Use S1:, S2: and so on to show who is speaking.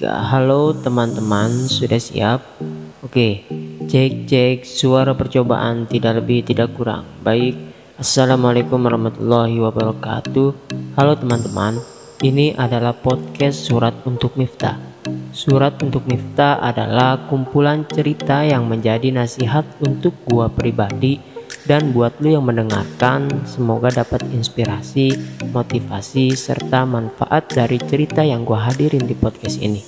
S1: Halo teman-teman, sudah siap? Oke, cek cek suara percobaan tidak lebih tidak kurang. Baik, Assalamualaikum warahmatullahi wabarakatuh. Halo teman-teman, ini adalah podcast surat untuk Miftah. Surat untuk Miftah adalah kumpulan cerita yang menjadi nasihat untuk gua pribadi dan buat lu yang mendengarkan, semoga dapat inspirasi, motivasi, serta manfaat dari cerita yang gue hadirin di podcast ini.